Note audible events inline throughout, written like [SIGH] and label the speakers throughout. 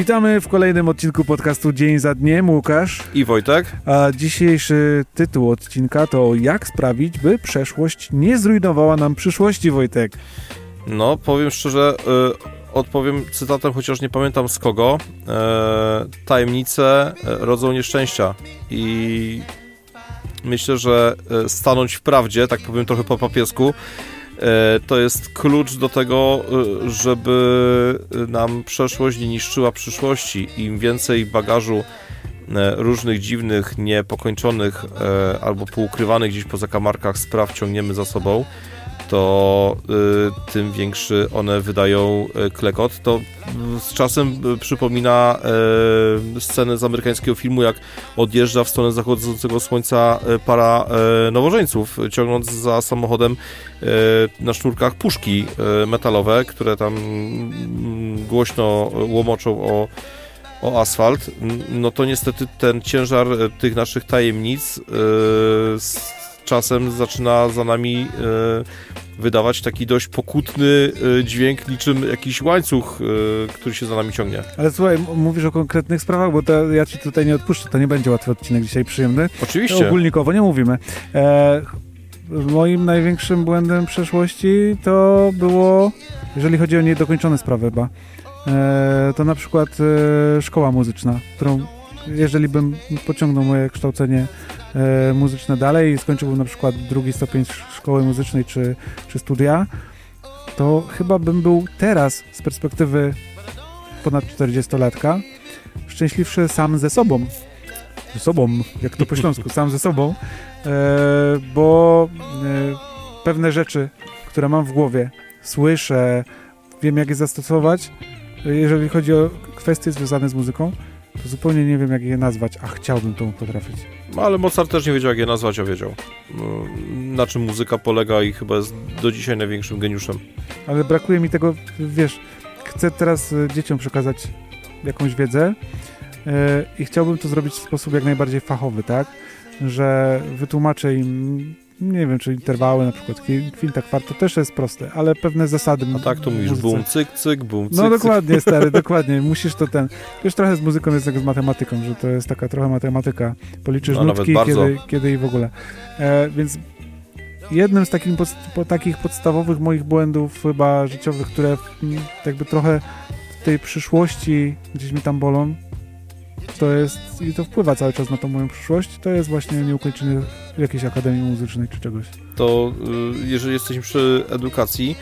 Speaker 1: Witamy w kolejnym odcinku podcastu Dzień za dniem. Łukasz
Speaker 2: i Wojtek.
Speaker 1: A dzisiejszy tytuł odcinka to Jak sprawić, by przeszłość nie zrujnowała nam przyszłości, Wojtek.
Speaker 2: No, powiem szczerze, y, odpowiem cytatem, chociaż nie pamiętam z kogo. Y, tajemnice rodzą nieszczęścia i myślę, że y, stanąć w prawdzie, tak powiem trochę po papiesku, E, to jest klucz do tego, e, żeby nam przeszłość nie niszczyła przyszłości. Im więcej bagażu e, różnych dziwnych, niepokończonych albo poukrywanych gdzieś po zakamarkach spraw ciągniemy za sobą, to y, tym większy one wydają y, klekot. To z czasem y, przypomina scenę z amerykańskiego filmu, jak odjeżdża w stronę zachodzącego słońca para nowożeńców, ciągnąc za samochodem na sznurkach puszki metalowe, które tam mm, głośno łomoczą o o asfalt, no to niestety ten ciężar tych naszych tajemnic czasem zaczyna za nami e, wydawać taki dość pokutny e, dźwięk, niczym jakiś łańcuch, e, który się za nami ciągnie.
Speaker 1: Ale słuchaj, mówisz o konkretnych sprawach, bo to ja ci tutaj nie odpuszczę, to nie będzie łatwy odcinek dzisiaj przyjemny.
Speaker 2: Oczywiście.
Speaker 1: Ogólnikowo nie mówimy. E, moim największym błędem przeszłości to było, jeżeli chodzi o niedokończone sprawy chyba, e, to na przykład e, szkoła muzyczna, którą jeżeli bym pociągnął moje kształcenie e, muzyczne dalej i skończyłbym na przykład drugi stopień szkoły muzycznej czy, czy studia, to chyba bym był teraz z perspektywy ponad 40-latka szczęśliwszy sam ze sobą. Ze sobą, jak to po śląsku, sam ze sobą, e, bo e, pewne rzeczy, które mam w głowie, słyszę, wiem jak je zastosować, jeżeli chodzi o kwestie związane z muzyką, to zupełnie nie wiem, jak je nazwać, a chciałbym to potrafić.
Speaker 2: No, ale Mozart też nie wiedział, jak je nazwać, a wiedział. No, na czym muzyka polega i chyba jest do dzisiaj największym geniuszem.
Speaker 1: Ale brakuje mi tego, wiesz, chcę teraz e, dzieciom przekazać jakąś wiedzę yy, i chciałbym to zrobić w sposób jak najbardziej fachowy, tak? Że wytłumaczę im nie wiem, czy interwały, na przykład kwinta, kwart, to też jest proste, ale pewne zasady.
Speaker 2: A tak to mówisz, bum, cyk, cyk, bum, cyk,
Speaker 1: No dokładnie, [LAUGHS] stary, dokładnie. Musisz to ten... Wiesz, trochę z muzyką jest jak z matematyką, że to jest taka trochę matematyka. Policzysz no, nutki, kiedy, kiedy i w ogóle. E, więc jednym z takich, po, takich podstawowych moich błędów chyba życiowych, które jakby trochę w tej przyszłości gdzieś mi tam bolą, to jest, i to wpływa cały czas na tą moją przyszłość, to jest właśnie nieukończenie jakiejś akademii muzycznej czy czegoś.
Speaker 2: To y, jeżeli jesteśmy przy edukacji,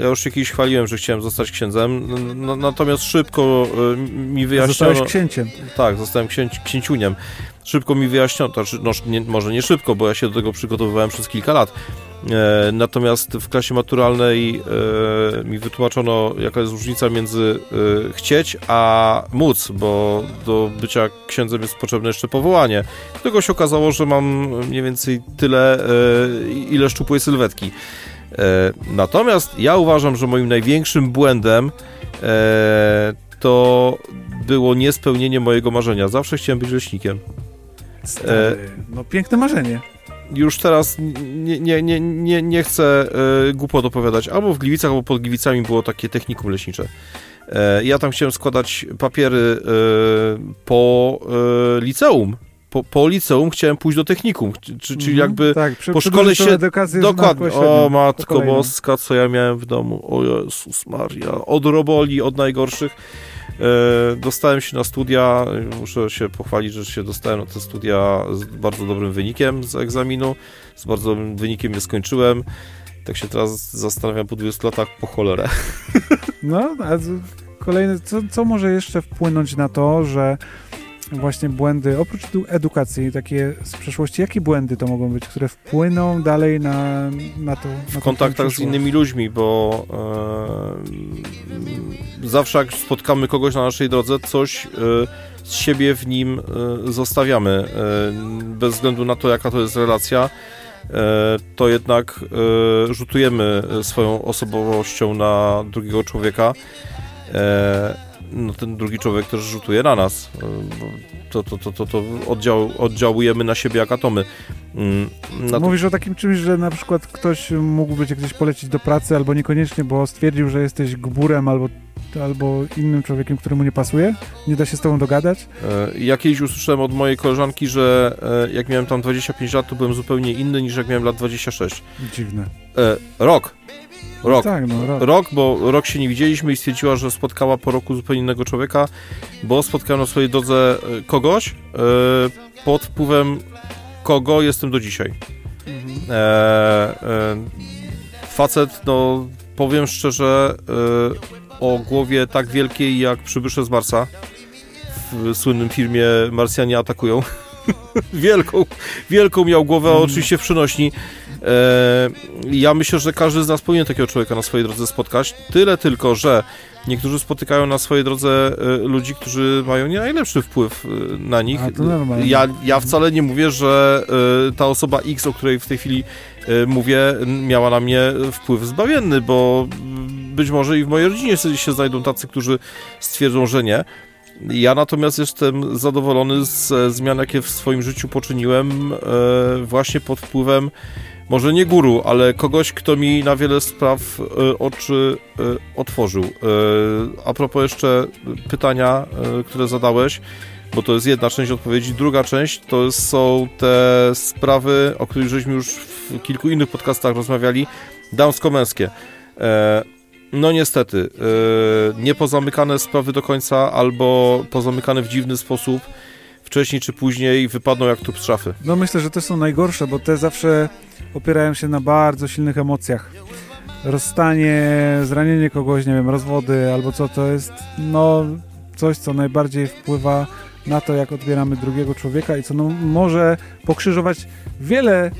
Speaker 2: ja już się kiedyś chwaliłem, że chciałem zostać księdzem, natomiast szybko y, mi wyjaśniono...
Speaker 1: Zostałeś księciem.
Speaker 2: Tak, zostałem księć, księciuniem szybko mi wyjaśniono, znaczy, no, nie, może nie szybko, bo ja się do tego przygotowywałem przez kilka lat. E, natomiast w klasie maturalnej e, mi wytłumaczono, jaka jest różnica między e, chcieć a móc, bo do bycia księdzem jest potrzebne jeszcze powołanie. Tego się okazało, że mam mniej więcej tyle, e, ile szczupłej sylwetki. E, natomiast ja uważam, że moim największym błędem e, to było niespełnienie mojego marzenia. Zawsze chciałem być leśnikiem.
Speaker 1: Stary, no piękne marzenie.
Speaker 2: Już teraz nie, nie, nie, nie, nie chcę e, głupot opowiadać. Albo w Gliwicach, albo pod Gliwicami było takie technikum leśnicze. E, ja tam chciałem składać papiery e, po e, liceum. Po, po, liceum chciałem pójść do technikum, czyli mhm, jakby tak, przy, po szkole się... Dokładnie. O matko boska, co ja miałem w domu. O Jezus Maria. Od roboli, od najgorszych. E, dostałem się na studia, muszę się pochwalić, że się dostałem na te studia z bardzo dobrym wynikiem z egzaminu, z bardzo dobrym wynikiem je skończyłem. Tak się teraz zastanawiam po 20 latach, po cholerę.
Speaker 1: No, a kolejny, co, co może jeszcze wpłynąć na to, że właśnie błędy, oprócz edukacji takie z przeszłości, jakie błędy to mogą być, które wpłyną dalej na, na to?
Speaker 2: Na w kontaktach z innymi ludźmi, bo e, zawsze jak spotkamy kogoś na naszej drodze, coś e, z siebie w nim e, zostawiamy. E, bez względu na to, jaka to jest relacja, e, to jednak e, rzutujemy swoją osobowością na drugiego człowieka no ten drugi człowiek też rzutuje na nas. to, to, to, to, to oddział, oddziałujemy na siebie jak atomy. Mm, na
Speaker 1: Mówisz o takim czymś, że na przykład ktoś mógłby cię gdzieś polecić do pracy, albo niekoniecznie, bo stwierdził, że jesteś gburem albo, albo innym człowiekiem, któremu nie pasuje? Nie da się z tobą dogadać?
Speaker 2: E, Ja kiedyś usłyszałem od mojej koleżanki, że e, jak miałem tam 25 lat, to byłem zupełnie inny niż jak miałem lat 26.
Speaker 1: Dziwne.
Speaker 2: E, rok. Rok.
Speaker 1: Tak, no, rok.
Speaker 2: Rok, bo rok się nie widzieliśmy i stwierdziła, że spotkała po roku zupełnie innego człowieka, bo spotkałem na swojej drodze e, kogoś, e, pod wpływem kogo jestem do dzisiaj.
Speaker 1: Mhm.
Speaker 2: E, e, facet, no powiem szczerze, e, o głowie tak wielkiej jak przybysze z Marsa w słynnym filmie Marsjanie atakują. [LAUGHS] wielką, wielką miał głowę,
Speaker 1: Mm.
Speaker 2: oczywiście w przynośni. E, ja myślę, że każdy z nas powinien takiego człowieka na swojej drodze spotkać. Tyle tylko, że niektórzy spotykają na swojej drodze e, ludzi, którzy mają nie najlepszy wpływ e, na nich. Ja, ja wcale nie mówię, że ta osoba X, o której w tej chwili mówię, miała na mnie wpływ zbawienny, bo być może i w mojej rodzinie się znajdą tacy, którzy stwierdzą, że nie. Ja natomiast jestem zadowolony z zmian, jakie w swoim życiu poczyniłem e, właśnie pod wpływem może nie guru, ale kogoś, kto mi na wiele spraw e, oczy e, otworzył. E, a propos jeszcze pytania, e, które zadałeś, bo to jest jedna część odpowiedzi. Druga część to są te sprawy, o których żeśmy już w kilku innych podcastach rozmawiali, damsko-męskie. E, no niestety, e, nie pozamykane sprawy do końca, albo pozamykane w dziwny sposób, wcześniej czy później wypadną jak trup z szafy.
Speaker 1: No myślę, że te są najgorsze, bo te zawsze opierają się na bardzo silnych emocjach. Rozstanie, zranienie kogoś, nie wiem, rozwody albo co to jest, no coś, co najbardziej wpływa na to, jak odbieramy drugiego człowieka i co no, może pokrzyżować wiele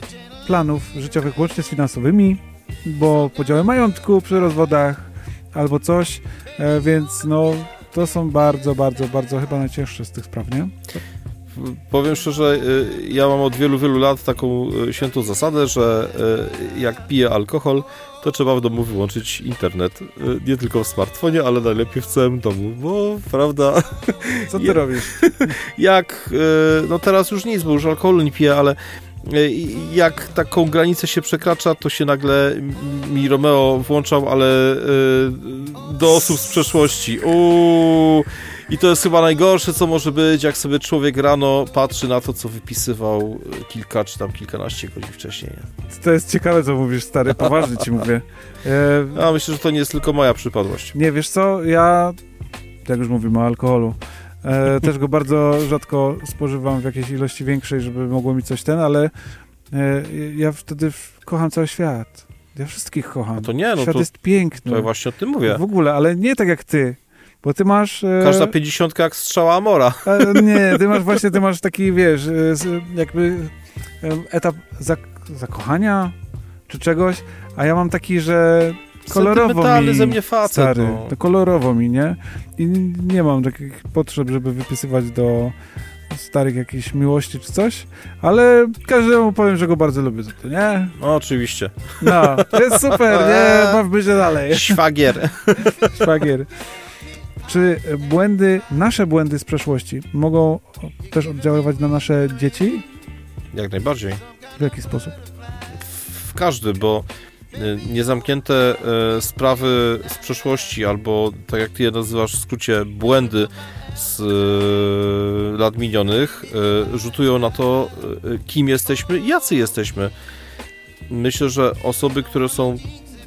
Speaker 1: planów życiowych, łącznie z finansowymi, bo podziały majątku przy rozwodach albo coś, e, więc no to są bardzo, bardzo, bardzo chyba najcięższe z tych spraw, nie?
Speaker 2: Powiem szczerze, y, ja mam od wielu, wielu lat taką y, świętą zasadę, że jak piję alkohol, to trzeba w domu wyłączyć internet. Nie tylko w smartfonie, ale najlepiej w całym domu, bo prawda,
Speaker 1: Co ty
Speaker 2: Ja-
Speaker 1: robisz? [LAUGHS]
Speaker 2: jak, no teraz już nic, bo już alkoholu nie piję, ale jak taką granicę się przekracza, to się nagle mi Romeo włączał, ale y, do osób z przeszłości. Uuu. I to jest chyba najgorsze, co może być, jak sobie człowiek rano patrzy na to, co wypisywał kilka czy tam kilkanaście godzin wcześniej.
Speaker 1: To jest ciekawe, co mówisz, stary, poważnie ci mówię. E,
Speaker 2: Ja myślę, że to nie jest tylko moja przypadłość.
Speaker 1: nie, wiesz co, ja, jak już mówimy o alkoholu, e, też go bardzo rzadko spożywam w jakiejś ilości większej, żeby mogło mi coś ten, ale e, ja wtedy kocham cały świat. Ja wszystkich kocham.
Speaker 2: No to nie, no
Speaker 1: świat
Speaker 2: to,
Speaker 1: jest piękny.
Speaker 2: to ja właśnie o tym mówię.
Speaker 1: W ogóle, ale nie tak jak ty. Bo ty masz... E,
Speaker 2: Każda pięćdziesiątka jak strzała Amora.
Speaker 1: e, nie, ty masz właśnie, ty masz taki, wiesz, e, jakby e, etap zak zakochania czy czegoś, a ja mam taki, że kolorowo mi,
Speaker 2: ze mnie facet.
Speaker 1: stary,
Speaker 2: no.
Speaker 1: to kolorowo mi, nie? I nie mam takich potrzeb, żeby wypisywać do starych jakichś miłości czy coś, ale każdemu powiem, że go bardzo lubię za to, nie?
Speaker 2: No, oczywiście.
Speaker 1: No, to jest super, nie? [LAUGHS] Bawmy się dalej.
Speaker 2: Szwagier. [LAUGHS]
Speaker 1: Szwagier. Czy błędy, nasze błędy z przeszłości mogą też oddziaływać na nasze dzieci?
Speaker 2: Jak najbardziej.
Speaker 1: W jaki sposób?
Speaker 2: W każdy, bo niezamknięte y, sprawy z przeszłości, albo tak jak ty je nazywasz w skrócie, błędy z y, lat minionych, y, rzutują na to, y, kim jesteśmy i jacy jesteśmy. Myślę, że osoby, które są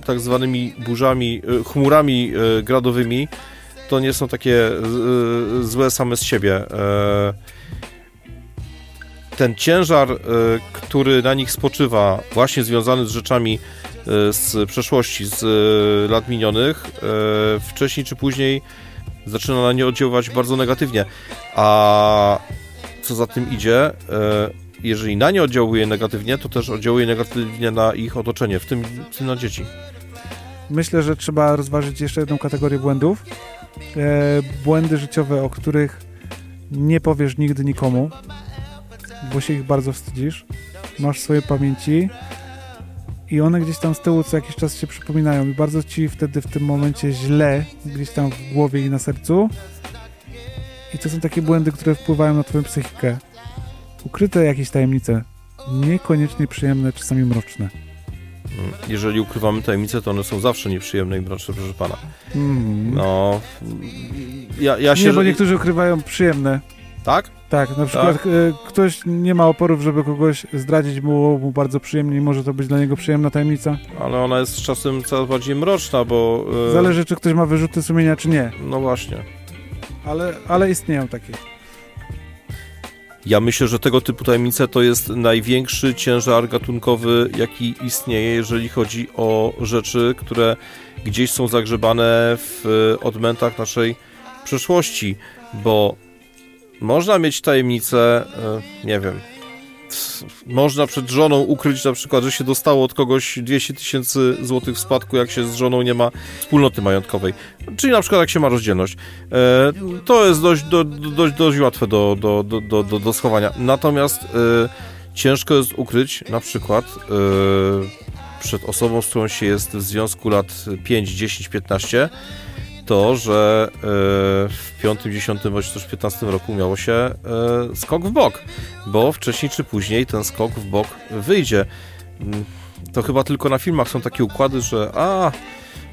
Speaker 2: tak zwanymi burzami, y, chmurami y, gradowymi, to nie są takie y, złe same z siebie. E, ten ciężar, y, który na nich spoczywa, właśnie związany z rzeczami y, z przeszłości, z y, lat minionych, y, wcześniej czy później zaczyna na nie oddziaływać bardzo negatywnie. A co za tym idzie, jeżeli na nie oddziałuje negatywnie, to też oddziałuje negatywnie na ich otoczenie, w tym, w tym na dzieci.
Speaker 1: Myślę, że trzeba rozważyć jeszcze jedną kategorię błędów. E, błędy życiowe, o których nie powiesz nigdy nikomu, bo się ich bardzo wstydzisz. Masz w swojej pamięci i one gdzieś tam z tyłu co jakiś czas się przypominają i bardzo ci wtedy w tym momencie źle, gdzieś tam w głowie i na sercu. I to są takie błędy, które wpływają na twoją psychikę. Ukryte jakieś tajemnice, niekoniecznie przyjemne, czasami mroczne.
Speaker 2: Mm, Jeżeli ukrywamy tajemnice, to one są zawsze nieprzyjemne i mroczne, proszę pana.
Speaker 1: Mm.
Speaker 2: No, ja, ja się...
Speaker 1: Nie, bo niektórzy ukrywają przyjemne.
Speaker 2: Tak?
Speaker 1: Tak, na przykład e, ktoś nie ma oporów, żeby kogoś zdradzić, było mu bardzo przyjemnie i może to być dla niego przyjemna tajemnica.
Speaker 2: Ale ona jest z czasem coraz bardziej mroczna, bo... e,
Speaker 1: Zależy, czy ktoś ma wyrzuty sumienia, czy nie.
Speaker 2: No właśnie.
Speaker 1: Ale, ale istnieją takie.
Speaker 2: Ja myślę, że tego typu tajemnice to jest największy ciężar gatunkowy, jaki istnieje, jeżeli chodzi o rzeczy, które gdzieś są zagrzebane w odmętach naszej przeszłości, bo można mieć tajemnicę, e, nie wiem, można przed żoną ukryć na przykład, że się dostało od kogoś 200 tysięcy złotych w spadku, jak się z żoną nie ma wspólnoty majątkowej. Czyli na przykład jak się ma rozdzielność. E, to jest dość, do, do, dość, dość łatwe do, do, do, do, do, schowania. Natomiast e, ciężko jest ukryć na przykład przed osobą, z którą się jest w związku lat 5, 10, 15 to, że e, w 5, 10 bądź też 15 roku miało się e, skok w bok, bo wcześniej czy później ten skok w bok wyjdzie. Mm, To chyba tylko na filmach są takie układy, że a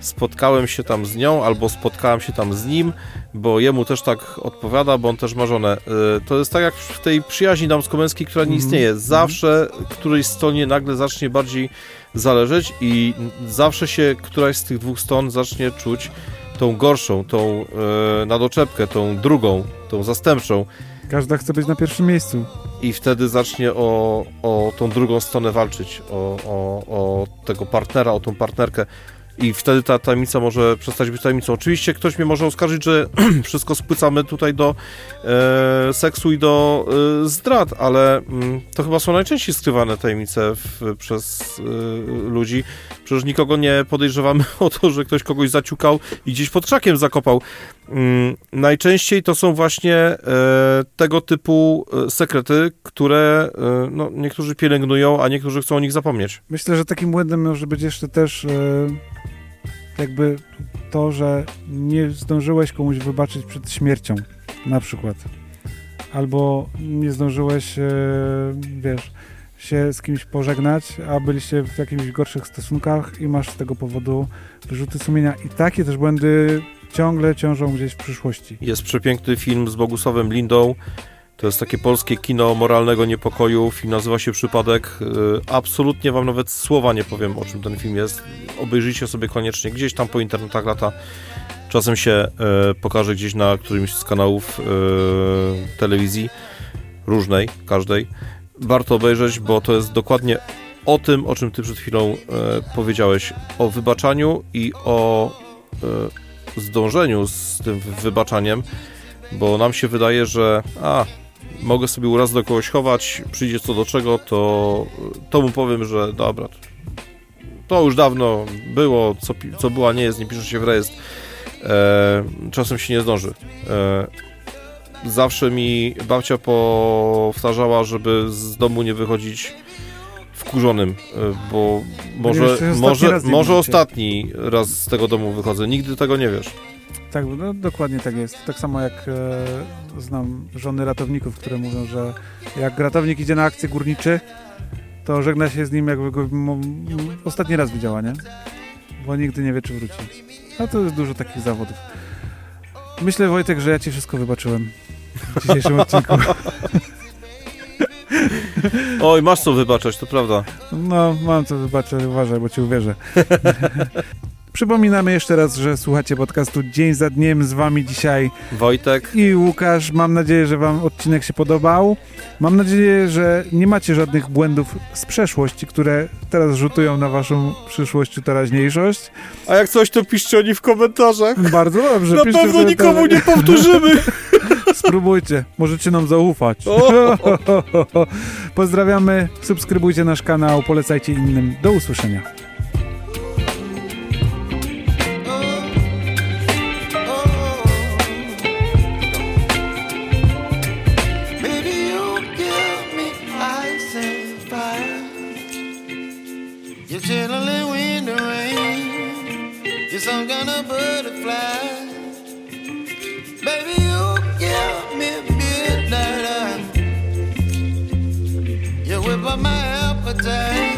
Speaker 2: spotkałem się tam z nią albo spotkałem się tam z nim, bo jemu też tak odpowiada, bo on też ma żonę. E, To jest tak jak w tej przyjaźni damsko-męskiej, która nie
Speaker 1: Mhm.
Speaker 2: istnieje. Zawsze którejś stronie nagle zacznie bardziej zależeć i zawsze się któraś z tych dwóch stron zacznie czuć tą gorszą, tą e, nadoczepkę, tą drugą, tą zastępczą
Speaker 1: Każda chce być na pierwszym miejscu.
Speaker 2: i wtedy zacznie o, o tą drugą stronę walczyć, o, o, o tego partnera, o tą partnerkę i wtedy ta tajemnica może przestać być tajemnicą. Oczywiście ktoś mnie może oskarżyć, że [CLEARS THROAT] wszystko spłycamy tutaj do e, seksu i do e, zdrad, ale mm, to chyba są najczęściej skrywane tajemnice w, przez e, ludzi. Przecież nikogo nie podejrzewamy [LAUGHS] o to, że ktoś kogoś zaciukał i gdzieś pod krzakiem zakopał. Mm, najczęściej to są właśnie e, tego typu e, sekrety, które e, no, niektórzy pielęgnują, a niektórzy chcą o nich zapomnieć.
Speaker 1: Myślę, że takim błędem może być jeszcze też jakby to, że nie zdążyłeś komuś wybaczyć przed śmiercią, na przykład. Albo nie zdążyłeś, wiesz, się z kimś pożegnać, a byliście w jakichś gorszych stosunkach i masz z tego powodu wyrzuty sumienia. I takie też błędy ciągle ciążą gdzieś w przyszłości.
Speaker 2: Jest przepiękny film z Bogusławem Lindą. To jest takie polskie kino moralnego niepokoju. Film nazywa się Przypadek. Y, Absolutnie wam nawet słowa nie powiem, o czym ten film jest. Obejrzyjcie sobie koniecznie. Gdzieś tam po internetach lata. Czasem się e, pokaże gdzieś na którymś z kanałów e, telewizji. Różnej, każdej. Warto obejrzeć, bo to jest dokładnie o tym, o czym ty przed chwilą powiedziałeś. O wybaczaniu i o zdążeniu z tym wybaczaniem, bo nam się wydaje, że a, mogę sobie uraz do kogoś chować, przyjdzie co do czego, to, to mu powiem, że dobra, to już dawno było, co, co była, nie jest, nie pisze się w rejestr. E, czasem się nie zdąży. E, zawsze mi babcia powtarzała, żeby z domu nie wychodzić wkurzonym, e, bo może,
Speaker 1: ostatni
Speaker 2: może, może
Speaker 1: będziecie.
Speaker 2: ostatni raz z tego domu wychodzę. Nigdy tego nie wiesz.
Speaker 1: Tak, no, dokładnie tak jest. Tak samo jak e, znam żony ratowników, które mówią, że jak ratownik idzie na akcję górniczy, to żegna się z nim jakby go ostatni raz widziała, nie? Bo nigdy nie wie, czy wróci. A to jest dużo takich zawodów. Myślę, Wojtek, że ja ci wszystko wybaczyłem w dzisiejszym odcinku. [LAUGHS] [LAUGHS]
Speaker 2: Oj, masz co wybaczać, to prawda.
Speaker 1: No, mam co wybaczyć, uważaj, bo ci uwierzę. [LAUGHS] Przypominamy jeszcze raz, że słuchacie podcastu Dzień za Dniem. Z wami dzisiaj
Speaker 2: Wojtek,
Speaker 1: i Łukasz. Mam nadzieję, że Wam odcinek się podobał. Mam nadzieję, że nie macie żadnych błędów z przeszłości, które teraz rzutują na Waszą przyszłość czy teraźniejszość.
Speaker 2: a jak coś, to piszcie o nich w komentarzach.
Speaker 1: Bardzo dobrze.
Speaker 2: Na
Speaker 1: piszcie
Speaker 2: pewno nikomu nie powtórzymy. [LAUGHS]
Speaker 1: Spróbujcie, możecie nam zaufać. [LAUGHS] Pozdrawiamy, subskrybujcie nasz kanał, polecajcie innym. Do usłyszenia.
Speaker 3: You're chilling in the rain. You're some kind of butterfly. my appetite.